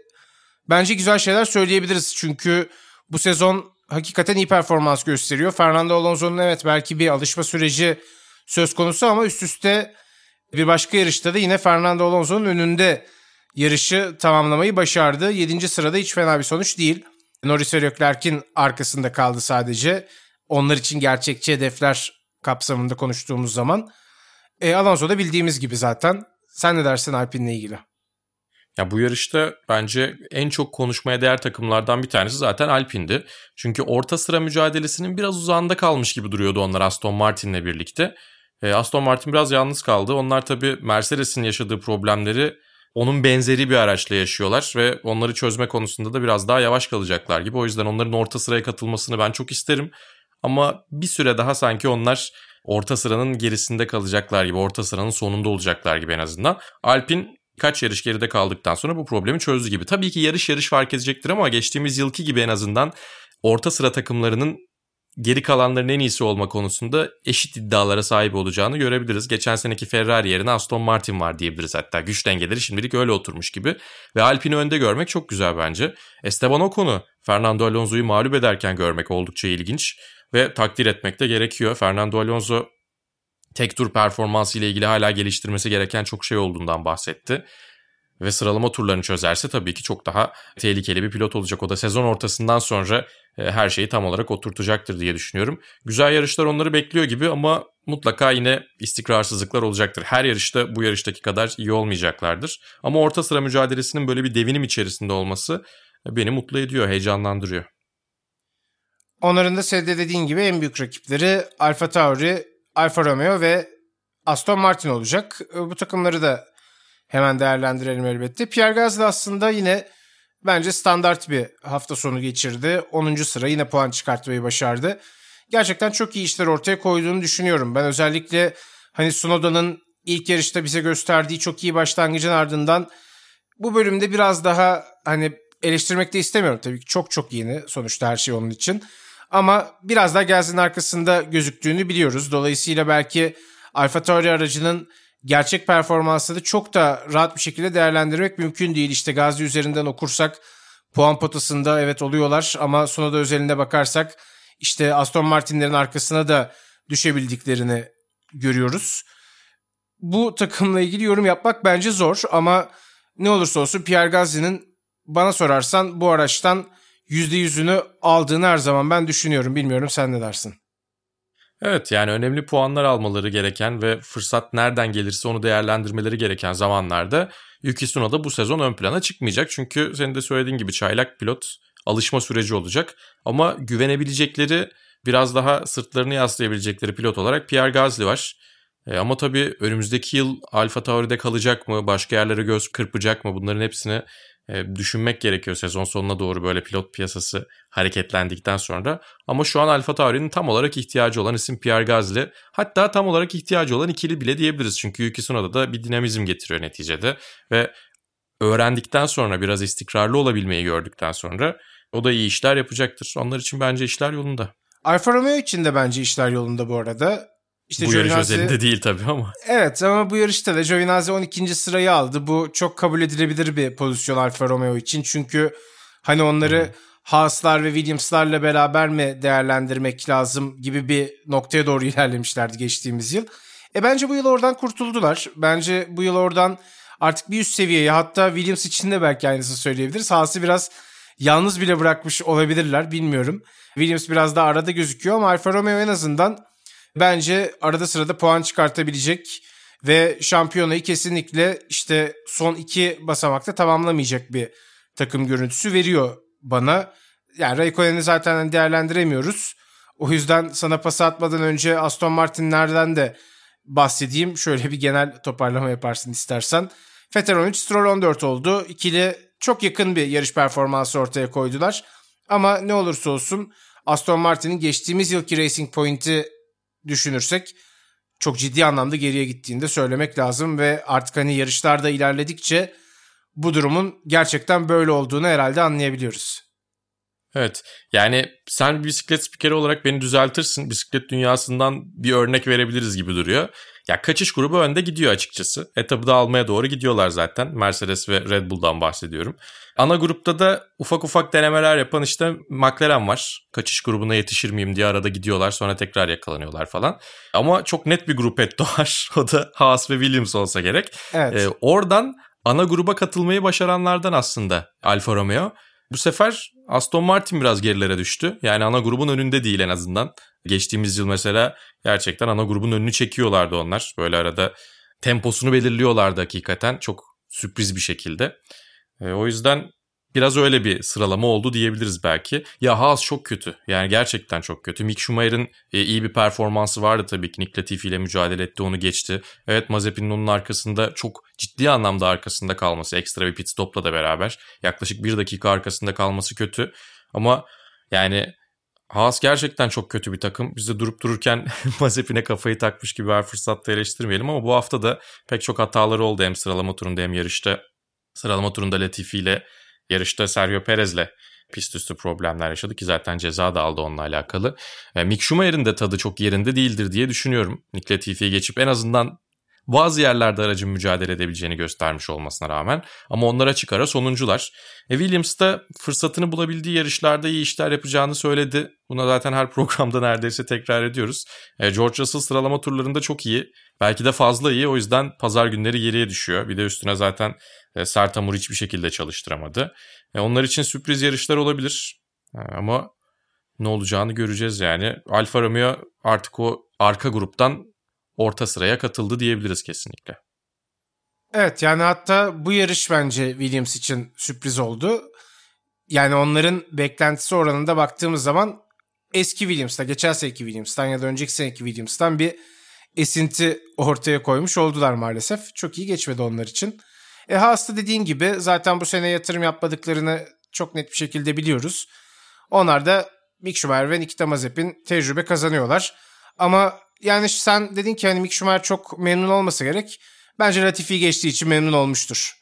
bence güzel şeyler söyleyebiliriz. Çünkü bu sezon hakikaten iyi performans gösteriyor. Fernando Alonso'nun evet belki bir alışma süreci söz konusu ama üst üste Bir başka yarışta da yine Fernando Alonso'nun önünde yarışı tamamlamayı başardı. 7. sırada hiç fena bir sonuç değil. Norris ve Leclerc'in arkasında kaldı sadece. Onlar için gerçekçi hedefler kapsamında konuştuğumuz zaman. E, Alonso da bildiğimiz gibi zaten. Sen ne dersin Alpine'le ilgili? Ya bu yarışta bence en çok konuşmaya değer takımlardan bir tanesi zaten Alpine'di. Çünkü orta sıra mücadelesinin biraz uzağında kalmış gibi duruyordu onlar Aston Martin'le birlikte. E, Aston Martin biraz yalnız kaldı. Onlar tabii Mercedes'in yaşadığı problemleri onun benzeri bir araçla yaşıyorlar ve onları çözme konusunda da biraz daha yavaş kalacaklar gibi. O yüzden onların orta sıraya katılmasını ben çok isterim. Ama bir süre daha sanki onlar orta sıranın gerisinde kalacaklar gibi, orta sıranın sonunda olacaklar gibi en azından. Alpine kaç yarış geride kaldıktan sonra bu problemi çözdü gibi. Tabii ki yarış yarış fark edecektir ama geçtiğimiz yılki gibi en azından orta sıra takımlarının geri kalanların en iyisi olma konusunda eşit iddialara sahip olacağını görebiliriz. Geçen seneki Ferrari yerine Aston Martin var diyebiliriz hatta. Güç dengeleri şimdilik öyle oturmuş gibi. Ve Alpine'i önde görmek çok güzel bence. Esteban Ocon'u Fernando Alonso'yu mağlup ederken görmek oldukça ilginç ve takdir etmek de gerekiyor. Fernando Alonso tek tur performansı ile ilgili hala geliştirmesi gereken çok şey olduğundan bahsetti. Ve sıralama turlarını çözerse tabii ki çok daha tehlikeli bir pilot olacak. O da sezon ortasından sonra e, her şeyi tam olarak oturtacaktır diye düşünüyorum. Güzel yarışlar onları bekliyor gibi ama mutlaka yine istikrarsızlıklar olacaktır. Her yarışta bu yarıştaki kadar iyi olmayacaklardır. Ama orta sıra mücadelesinin böyle bir devinim içerisinde olması beni mutlu ediyor, heyecanlandırıyor. Onların da senin dediğin gibi en büyük rakipleri Alfa Tauri, Alfa Romeo ve Aston Martin olacak. E, bu takımları da hemen değerlendirelim elbette. Pierre Gasly aslında yine bence standart bir hafta sonu geçirdi. 10. sıra yine puan çıkartmayı başardı. Gerçekten çok iyi işler ortaya koyduğunu düşünüyorum. Ben özellikle hani Sunoda'nın ilk yarışta bize gösterdiği çok iyi başlangıcın ardından bu bölümde biraz daha hani eleştirmek de istemiyorum tabii ki. Çok çok yeni sonuçta her şey onun için. Ama biraz daha Gasly'nin arkasında gözüktüğünü biliyoruz. Dolayısıyla belki Alfa Tauri aracının gerçek performansını çok da rahat bir şekilde değerlendirmek mümkün değil. İşte Gazi üzerinden okursak puan potasında evet oluyorlar ama Sonoda özelinde bakarsak işte Aston Martin'lerin arkasına da düşebildiklerini görüyoruz. Bu takımla ilgili yorum yapmak bence zor ama ne olursa olsun Pierre Gasly'nin bana sorarsan bu araçtan %100'ünü aldığını her zaman ben düşünüyorum. Bilmiyorum sen ne dersin? Evet yani önemli puanlar almaları gereken ve fırsat nereden gelirse onu değerlendirmeleri gereken zamanlarda Yuki Tsunoda bu sezon ön plana çıkmayacak. Çünkü senin de söylediğin gibi çaylak pilot alışma süreci olacak. Ama güvenebilecekleri biraz daha sırtlarını yaslayabilecekleri pilot olarak Pierre Gasly var. E, ama tabii önümüzdeki yıl Alfa Tauri'de kalacak mı, başka yerlere göz kırpacak mı bunların hepsini düşünmek gerekiyor sezon sonuna doğru böyle pilot piyasası hareketlendikten sonra. Ama şu an Alfa Tauri'nin tam olarak ihtiyacı olan isim Pierre Gasly. Hatta tam olarak ihtiyacı olan ikili bile diyebiliriz. Çünkü Yuki Tsunoda da bir dinamizm getiriyor neticede. Ve öğrendikten sonra biraz istikrarlı olabilmeyi gördükten sonra o da iyi işler yapacaktır. Onlar için bence işler yolunda. Alfa Romeo için de bence işler yolunda bu arada. İşte bu Giovinazzi, yarış özelinde değil tabii ama. Evet ama bu yarışta da Giovinazzi 12. sırayı aldı. Bu çok kabul edilebilir bir pozisyon Alfa Romeo için. Çünkü hani onları hmm. Haas'lar ve Williams'larla beraber mi değerlendirmek lazım gibi bir noktaya doğru ilerlemişlerdi geçtiğimiz yıl. E bence bu yıl oradan kurtuldular. Bence bu yıl oradan artık bir üst seviyeye hatta Williams için de belki aynısını söyleyebiliriz. Haas'ı biraz yalnız bile bırakmış olabilirler bilmiyorum. Williams biraz daha arada gözüküyor ama Alfa Romeo en azından bence arada sırada puan çıkartabilecek ve şampiyonayı kesinlikle işte son iki basamakta tamamlamayacak bir takım görüntüsü veriyor bana. Yani Raikkonen'i zaten değerlendiremiyoruz. O yüzden sana pas atmadan önce Aston Martin'lerden de bahsedeyim. Şöyle bir genel toparlama yaparsın istersen. Vettel 13, Stroll 14 oldu. İkili çok yakın bir yarış performansı ortaya koydular. Ama ne olursa olsun Aston Martin'in geçtiğimiz yılki Racing Point'i düşünürsek çok ciddi anlamda geriye gittiğini de söylemek lazım ve artık hani yarışlarda ilerledikçe bu durumun gerçekten böyle olduğunu herhalde anlayabiliyoruz. Evet yani sen bisiklet spikeri olarak beni düzeltirsin. Bisiklet dünyasından bir örnek verebiliriz gibi duruyor. Ya kaçış grubu önde gidiyor açıkçası. Etabı da almaya doğru gidiyorlar zaten. Mercedes ve Red Bull'dan bahsediyorum. Ana grupta da ufak ufak denemeler yapan işte McLaren var. Kaçış grubuna yetişir miyim diye arada gidiyorlar sonra tekrar yakalanıyorlar falan. Ama çok net bir grupetto var. O da Haas ve Williams olsa gerek. Evet. Ee, oradan ana gruba katılmayı başaranlardan aslında Alfa Romeo. Bu sefer Aston Martin biraz gerilere düştü. Yani ana grubun önünde değil en azından. Geçtiğimiz yıl mesela gerçekten ana grubun önünü çekiyorlardı onlar. Böyle arada temposunu belirliyorlardı hakikaten çok sürpriz bir şekilde. E, o yüzden biraz öyle bir sıralama oldu diyebiliriz belki. Ya Haas çok kötü. Yani gerçekten çok kötü. Mick Schumacher'ın e, iyi bir performansı vardı tabii ki. Nick Latifi ile mücadele etti onu geçti. Evet Mazepin'in onun arkasında çok ciddi anlamda arkasında kalması. Ekstra bir pit stopla da beraber. Yaklaşık bir dakika arkasında kalması kötü. Ama yani Haas gerçekten çok kötü bir takım. Biz de durup dururken Mazepin'e kafayı takmış gibi her fırsatta eleştirmeyelim ama bu hafta da pek çok hataları oldu hem sıralama turunda hem yarışta. Sıralama turunda Latifi ile yarışta Sergio Perez'le pist üstü problemler yaşadı ki zaten ceza da aldı onunla alakalı. E, Mick Schumacher'in de tadı çok yerinde değildir diye düşünüyorum. Nick Latifi'yi geçip en azından bazı yerlerde aracın mücadele edebileceğini göstermiş olmasına rağmen ama onlara çıkara sonuncular. E Williams da fırsatını bulabildiği yarışlarda iyi işler yapacağını söyledi. Buna zaten her programda neredeyse tekrar ediyoruz. E George Russell sıralama turlarında çok iyi. Belki de fazla iyi o yüzden pazar günleri geriye düşüyor. Bir de üstüne zaten e, Sertamur hiçbir şekilde çalıştıramadı. E, onlar için sürpriz yarışlar olabilir. E, ama ne olacağını göreceğiz yani. Alfa Romeo artık o arka gruptan orta sıraya katıldı diyebiliriz kesinlikle. Evet yani hatta bu yarış bence Williams için sürpriz oldu. Yani onların beklentisi oranında baktığımız zaman eski Williams'ta, geçen seneki Williams'tan ya da önceki seneki Williams'tan bir esinti ortaya koymuş oldular maalesef. Çok iyi geçmedi onlar için. E Haas'ta dediğin gibi zaten bu sene yatırım yapmadıklarını çok net bir şekilde biliyoruz. Onlar da Mick Schumacher ve Nikita Mazepin tecrübe kazanıyorlar. Ama yani sen dedin ki hani Mick Schumacher çok memnun olmasa gerek. Bence Latifi geçtiği için memnun olmuştur.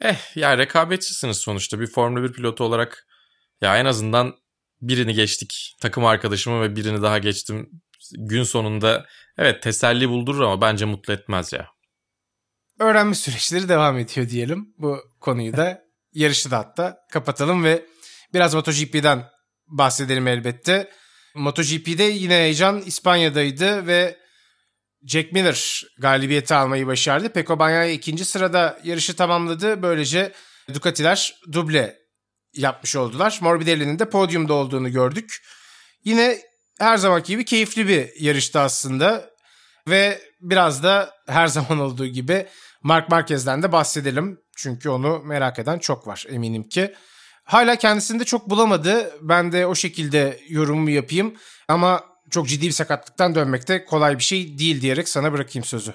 Eh ya rekabetçisiniz sonuçta bir Formula 1 pilotu olarak ya en azından birini geçtik takım arkadaşımı ve birini daha geçtim gün sonunda evet teselli buldurur ama bence mutlu etmez ya. Öğrenme süreçleri devam ediyor diyelim. Bu konuyu da yarışı da hatta kapatalım ve biraz MotoGP'den bahsedelim elbette. MotoGP'de yine heyecan İspanya'daydı ve Jack Miller galibiyeti almayı başardı. Peko Bagnaia ikinci sırada yarışı tamamladı. Böylece Ducati'ler duble yapmış oldular. Morbidelli'nin de podyumda olduğunu gördük. Yine her zamanki gibi keyifli bir yarıştı aslında. Ve biraz da her zaman olduğu gibi Mark Marquez'den de bahsedelim. Çünkü onu merak eden çok var eminim ki. Hala kendisini de çok bulamadı. Ben de o şekilde yorumumu yapayım. Ama çok ciddi bir sakatlıktan dönmek de kolay bir şey değil diyerek sana bırakayım sözü.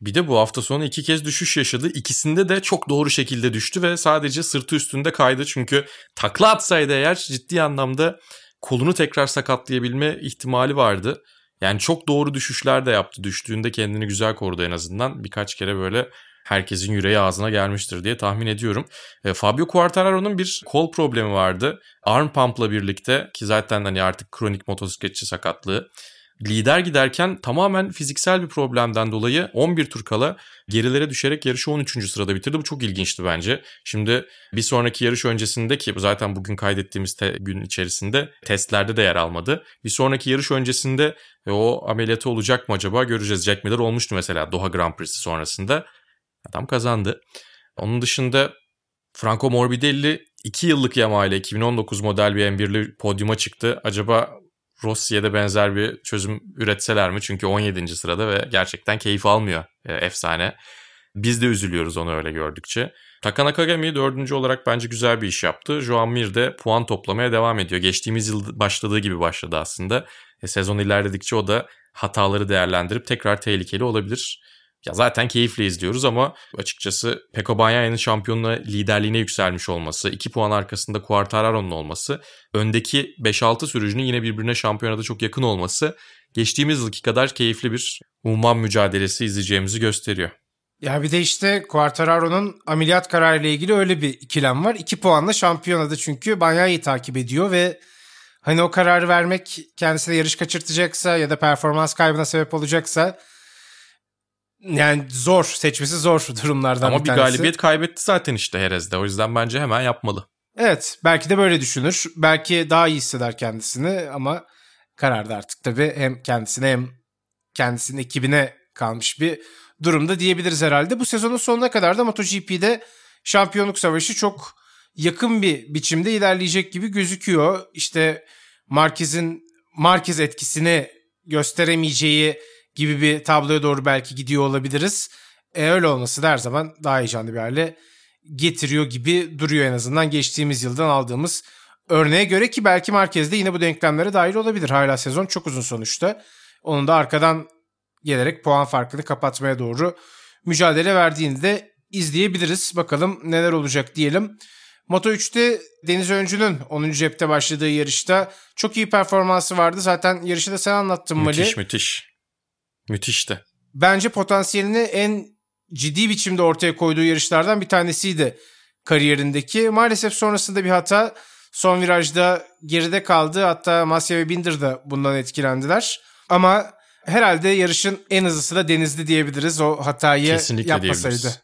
Bir de bu hafta sonu iki kez düşüş yaşadı. İkisinde de çok doğru şekilde düştü ve sadece sırtı üstünde kaydı. Çünkü takla atsaydı eğer ciddi anlamda kolunu tekrar sakatlayabilme ihtimali vardı. Yani çok doğru düşüşler de yaptı. Düştüğünde kendini güzel korudu en azından. Birkaç kere böyle herkesin yüreği ağzına gelmiştir diye tahmin ediyorum. E, Fabio Quartararo'nun bir kol problemi vardı. Arm pump'la birlikte ki zaten hani artık kronik motosikletçi sakatlığı. Lider giderken tamamen fiziksel bir problemden dolayı 11 tur kala gerilere düşerek yarışı 13. sırada bitirdi. Bu çok ilginçti bence. Şimdi bir sonraki yarış öncesinde ki zaten bugün kaydettiğimiz te- gün içerisinde testlerde de yer almadı. Bir sonraki yarış öncesinde e, o ameliyatı olacak mı acaba göreceğiz. Jack Miller olmuştu mesela Doha Grand Prix'si sonrasında. Adam kazandı. Onun dışında Franco Morbidelli 2 yıllık Yamaha ile 2019 model bir M1'li podyuma çıktı. Acaba Rossi'ye benzer bir çözüm üretseler mi? Çünkü 17. sırada ve gerçekten keyif almıyor e, efsane. Biz de üzülüyoruz onu öyle gördükçe. Taka Nakagami dördüncü olarak bence güzel bir iş yaptı. Joan Mir de puan toplamaya devam ediyor. Geçtiğimiz yıl başladığı gibi başladı aslında. E, sezon ilerledikçe o da hataları değerlendirip tekrar tehlikeli olabilir. Ya zaten keyifle izliyoruz ama açıkçası Peko Banyaya'nın şampiyonluğa liderliğine yükselmiş olması, 2 puan arkasında Quartararo'nun olması, öndeki 5-6 sürücünün yine birbirine şampiyonada çok yakın olması geçtiğimiz yılki kadar keyifli bir umman mücadelesi izleyeceğimizi gösteriyor. Ya bir de işte Quartararo'nun ameliyat kararıyla ilgili öyle bir ikilem var. 2 puanla şampiyonada çünkü Banyaya'yı takip ediyor ve hani o kararı vermek kendisine yarış kaçırtacaksa ya da performans kaybına sebep olacaksa yani zor seçmesi zor durumlardan Ama bir bir tanesi. galibiyet kaybetti zaten işte Herez'de. O yüzden bence hemen yapmalı. Evet belki de böyle düşünür. Belki daha iyi hisseder kendisini ama kararda artık tabii hem kendisine hem kendisinin ekibine kalmış bir durumda diyebiliriz herhalde. Bu sezonun sonuna kadar da MotoGP'de şampiyonluk savaşı çok yakın bir biçimde ilerleyecek gibi gözüküyor. İşte Marquez'in Marquez etkisini gösteremeyeceği gibi bir tabloya doğru belki gidiyor olabiliriz. E, öyle olması da her zaman daha heyecanlı bir hale getiriyor gibi duruyor en azından geçtiğimiz yıldan aldığımız örneğe göre ki belki Marquez de yine bu denklemlere dahil olabilir. Hala sezon çok uzun sonuçta. Onun da arkadan gelerek puan farkını kapatmaya doğru mücadele verdiğini de izleyebiliriz. Bakalım neler olacak diyelim. Moto 3'te Deniz Öncü'nün 10. cepte başladığı yarışta çok iyi performansı vardı. Zaten yarışı da sen anlattın Mali. Müthiş müthiş. Müthişti. Bence potansiyelini en ciddi biçimde ortaya koyduğu yarışlardan bir tanesiydi kariyerindeki. Maalesef sonrasında bir hata son virajda geride kaldı. Hatta Masya ve Binder da bundan etkilendiler. Ama herhalde yarışın en hızlısı da Denizli diyebiliriz. O hatayı Kesinlikle yapmasaydı. diyebiliriz.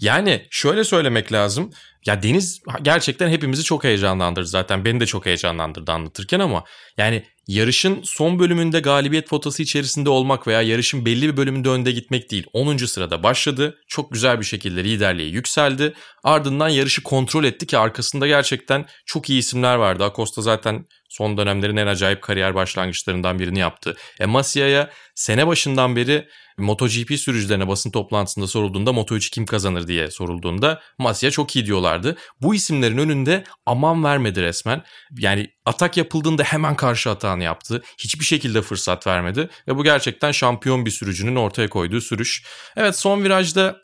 Yani şöyle söylemek lazım. Ya Deniz gerçekten hepimizi çok heyecanlandırdı zaten. Beni de çok heyecanlandırdı anlatırken ama yani yarışın son bölümünde galibiyet potası içerisinde olmak veya yarışın belli bir bölümünde önde gitmek değil. 10. sırada başladı. Çok güzel bir şekilde liderliğe yükseldi. Ardından yarışı kontrol etti ki arkasında gerçekten çok iyi isimler vardı. Acosta zaten son dönemlerin en acayip kariyer başlangıçlarından birini yaptı. E Masia'ya sene başından beri MotoGP sürücülerine basın toplantısında sorulduğunda Moto3 kim kazanır diye sorulduğunda Masia çok iyi diyorlardı. Bu isimlerin önünde aman vermedi resmen. Yani atak yapıldığında hemen karşı atağını yaptı. Hiçbir şekilde fırsat vermedi ve bu gerçekten şampiyon bir sürücünün ortaya koyduğu sürüş. Evet son virajda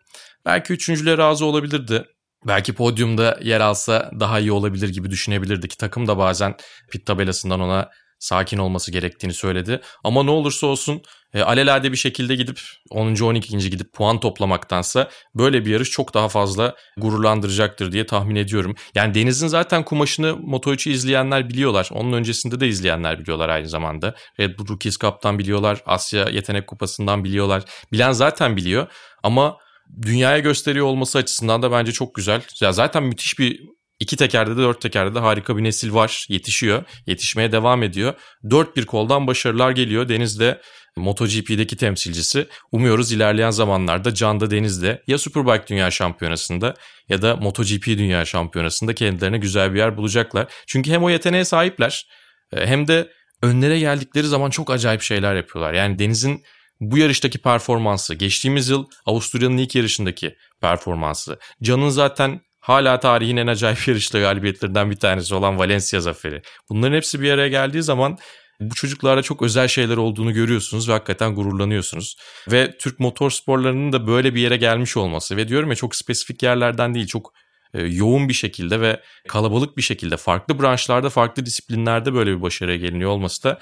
belki üçüncülüğe razı olabilirdi. Belki podyumda yer alsa daha iyi olabilir gibi düşünebilirdik. Takım da bazen pit tabelasından ona sakin olması gerektiğini söyledi. Ama ne olursa olsun e, alelade bir şekilde gidip 10. 12. gidip puan toplamaktansa böyle bir yarış çok daha fazla gururlandıracaktır diye tahmin ediyorum. Yani Deniz'in zaten kumaşını Moto3'ü izleyenler biliyorlar. Onun öncesinde de izleyenler biliyorlar aynı zamanda. Red Bull Rookies Cup'tan biliyorlar. Asya Yetenek Kupası'ndan biliyorlar. Bilen zaten biliyor ama dünyaya gösteriyor olması açısından da bence çok güzel. Ya zaten müthiş bir İki tekerde de dört tekerde de harika bir nesil var. Yetişiyor. Yetişmeye devam ediyor. Dört bir koldan başarılar geliyor. Deniz de MotoGP'deki temsilcisi. Umuyoruz ilerleyen zamanlarda Can'da Deniz'de ya Superbike Dünya Şampiyonası'nda ya da MotoGP Dünya Şampiyonası'nda kendilerine güzel bir yer bulacaklar. Çünkü hem o yeteneğe sahipler e, hem de önlere geldikleri zaman çok acayip şeyler yapıyorlar. Yani Deniz'in bu yarıştaki performansı, geçtiğimiz yıl Avusturya'nın ilk yarışındaki performansı, Can'ın zaten hala tarihin en acayip yarışlı galibiyetlerinden bir tanesi olan Valencia zaferi. Bunların hepsi bir araya geldiği zaman bu çocuklarda çok özel şeyler olduğunu görüyorsunuz ve hakikaten gururlanıyorsunuz. Ve Türk motorsporlarının da böyle bir yere gelmiş olması ve diyorum ya çok spesifik yerlerden değil çok e, yoğun bir şekilde ve kalabalık bir şekilde farklı branşlarda farklı disiplinlerde böyle bir başarıya geliniyor olması da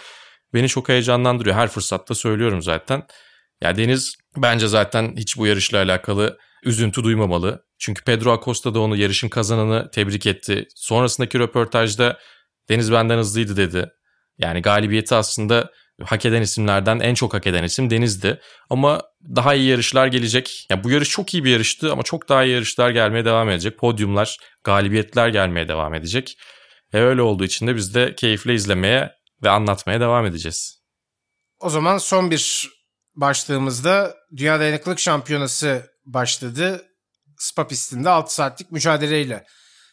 beni çok heyecanlandırıyor. Her fırsatta söylüyorum zaten. Ya Deniz bence zaten hiç bu yarışla alakalı üzüntü duymamalı. Çünkü Pedro Acosta da onu yarışın kazananı tebrik etti. Sonrasındaki röportajda Deniz benden hızlıydı dedi. Yani galibiyeti aslında hak eden isimlerden en çok hak eden isim Deniz'di. Ama daha iyi yarışlar gelecek. Yani bu yarış çok iyi bir yarıştı ama çok daha iyi yarışlar gelmeye devam edecek. Podyumlar, galibiyetler gelmeye devam edecek. Ve öyle olduğu için de biz de keyifle izlemeye ve anlatmaya devam edeceğiz. O zaman son bir başlığımızda Dünya Dayanıklılık Şampiyonası başladı. Spa pistinde 6 saatlik mücadeleyle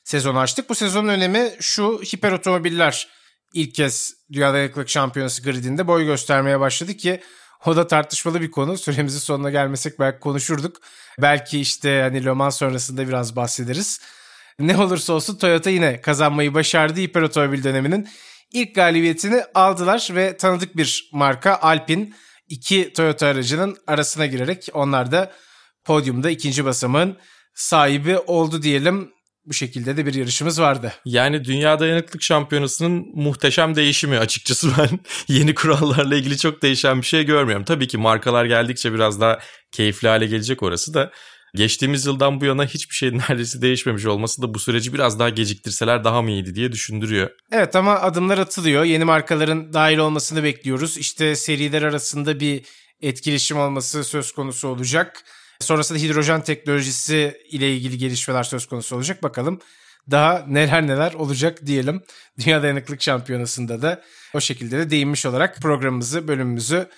sezon açtık. Bu sezonun önemi şu hiper otomobiller ilk kez Dünya Dayanıklılık Şampiyonası gridinde boy göstermeye başladı ki o da tartışmalı bir konu. Süremizin sonuna gelmesek belki konuşurduk. Belki işte hani Le Mans sonrasında biraz bahsederiz. Ne olursa olsun Toyota yine kazanmayı başardı hiper otomobil döneminin. ilk galibiyetini aldılar ve tanıdık bir marka Alpine iki Toyota aracının arasına girerek onlar da podyumda ikinci basamağın sahibi oldu diyelim. Bu şekilde de bir yarışımız vardı. Yani Dünya Dayanıklık Şampiyonası'nın muhteşem değişimi açıkçası ben yeni kurallarla ilgili çok değişen bir şey görmüyorum. Tabii ki markalar geldikçe biraz daha keyifli hale gelecek orası da. Geçtiğimiz yıldan bu yana hiçbir şey neredeyse değişmemiş olması da bu süreci biraz daha geciktirseler daha mı iyiydi diye düşündürüyor. Evet ama adımlar atılıyor. Yeni markaların dahil olmasını bekliyoruz. İşte seriler arasında bir etkileşim olması söz konusu olacak. Sonrasında hidrojen teknolojisi ile ilgili gelişmeler söz konusu olacak. Bakalım daha neler neler olacak diyelim. Dünya Dayanıklık Şampiyonası'nda da o şekilde de değinmiş olarak programımızı, bölümümüzü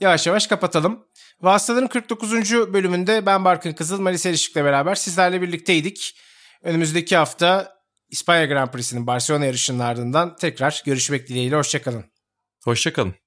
yavaş yavaş kapatalım. Vasıtaların 49. bölümünde ben Barkın Kızıl, Malis Erişik'le beraber sizlerle birlikteydik. Önümüzdeki hafta İspanya Grand Prix'sinin Barcelona yarışının ardından tekrar görüşmek dileğiyle. Hoşçakalın. Hoşçakalın.